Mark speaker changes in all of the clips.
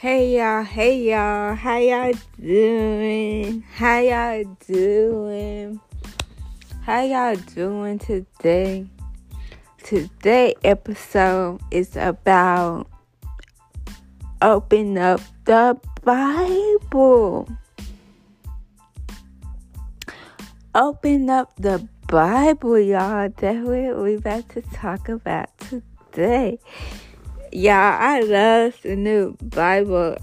Speaker 1: Hey y'all, hey y'all, how y'all doing? How y'all doing? How y'all doing today? Today episode is about open up the Bible. Open up the Bible, y'all. That's what we about to talk about today. Y'all, I love the new Bible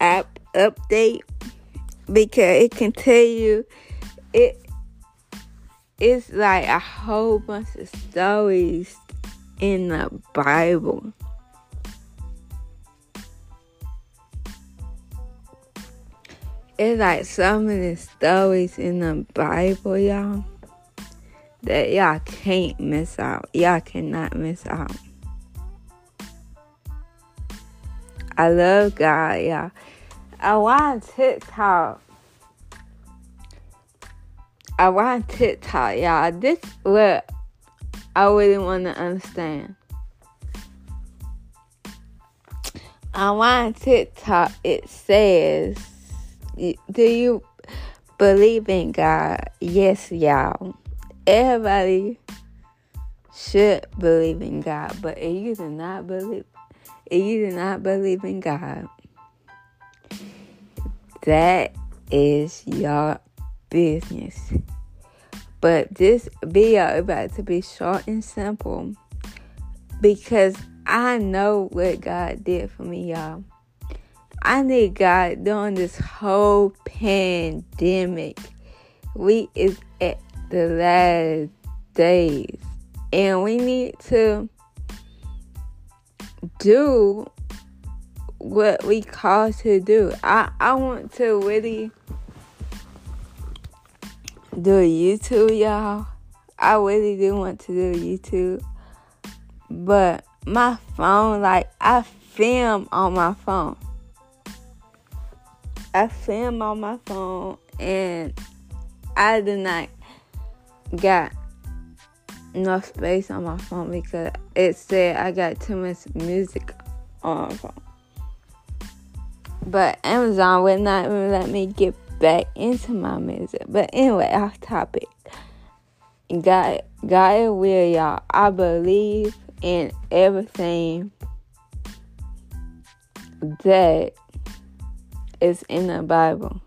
Speaker 1: app update because it can tell you it it's like a whole bunch of stories in the Bible. It's like so many stories in the Bible, y'all, that y'all can't miss out. Y'all cannot miss out. I love God, y'all. I want TikTok. I want TikTok, y'all. This what I really want to understand. I want TikTok. It says, "Do you believe in God?" Yes, y'all. Everybody should believe in God, but if you do not believe if you do not believe in God, that is your business. But this video about to be short and simple because I know what God did for me, y'all. I need God during this whole pandemic. We is at the last days, and we need to do what we call to do. I, I want to really do YouTube, y'all. I really do want to do YouTube. But my phone, like, I film on my phone. I film on my phone and I do not got enough space on my phone because it said I got too much music on my phone. But Amazon would not even let me get back into my music. But anyway, off topic. God, God will, y'all. I believe in everything that is in the Bible.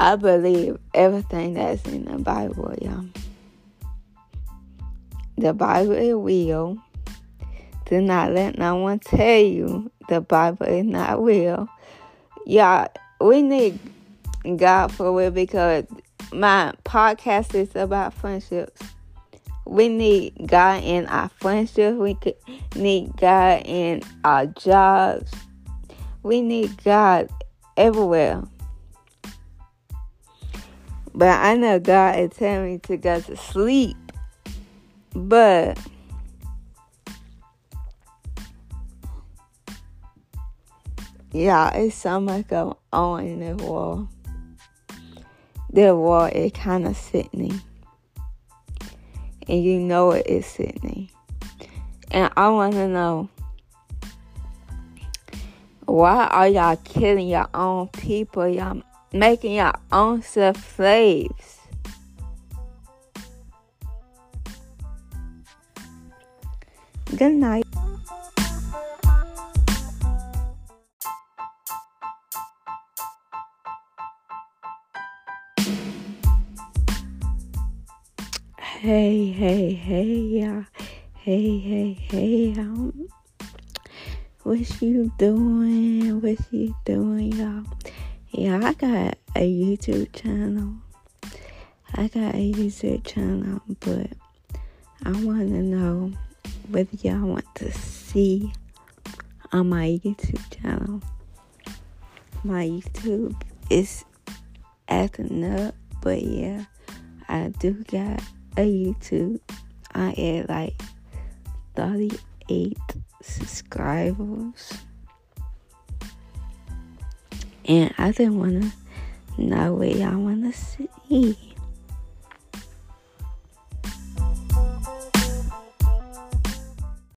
Speaker 1: I believe everything that's in the Bible, y'all. The Bible is real. Do not let no one tell you the Bible is not real. Y'all, we need God for real because my podcast is about friendships. We need God in our friendships. We need God in our jobs. We need God everywhere. But I know God is telling me to go to sleep. But yeah, it's so much going on in the world. The world is kind of sickening. And you know it is sickening. And I want to know why are y'all killing your own people? Y'all making your own self slaves. Good night. Hey, hey, hey, y'all. Hey, hey, hey, y'all. what you doing? What you doing, y'all? Yeah, I got a YouTube channel. I got a YouTube channel, but I want to know whether y'all want to see on my YouTube channel. My YouTube is acting up, but yeah, I do got a YouTube. I had like 38 subscribers. And I didn't want to know what y'all want to see.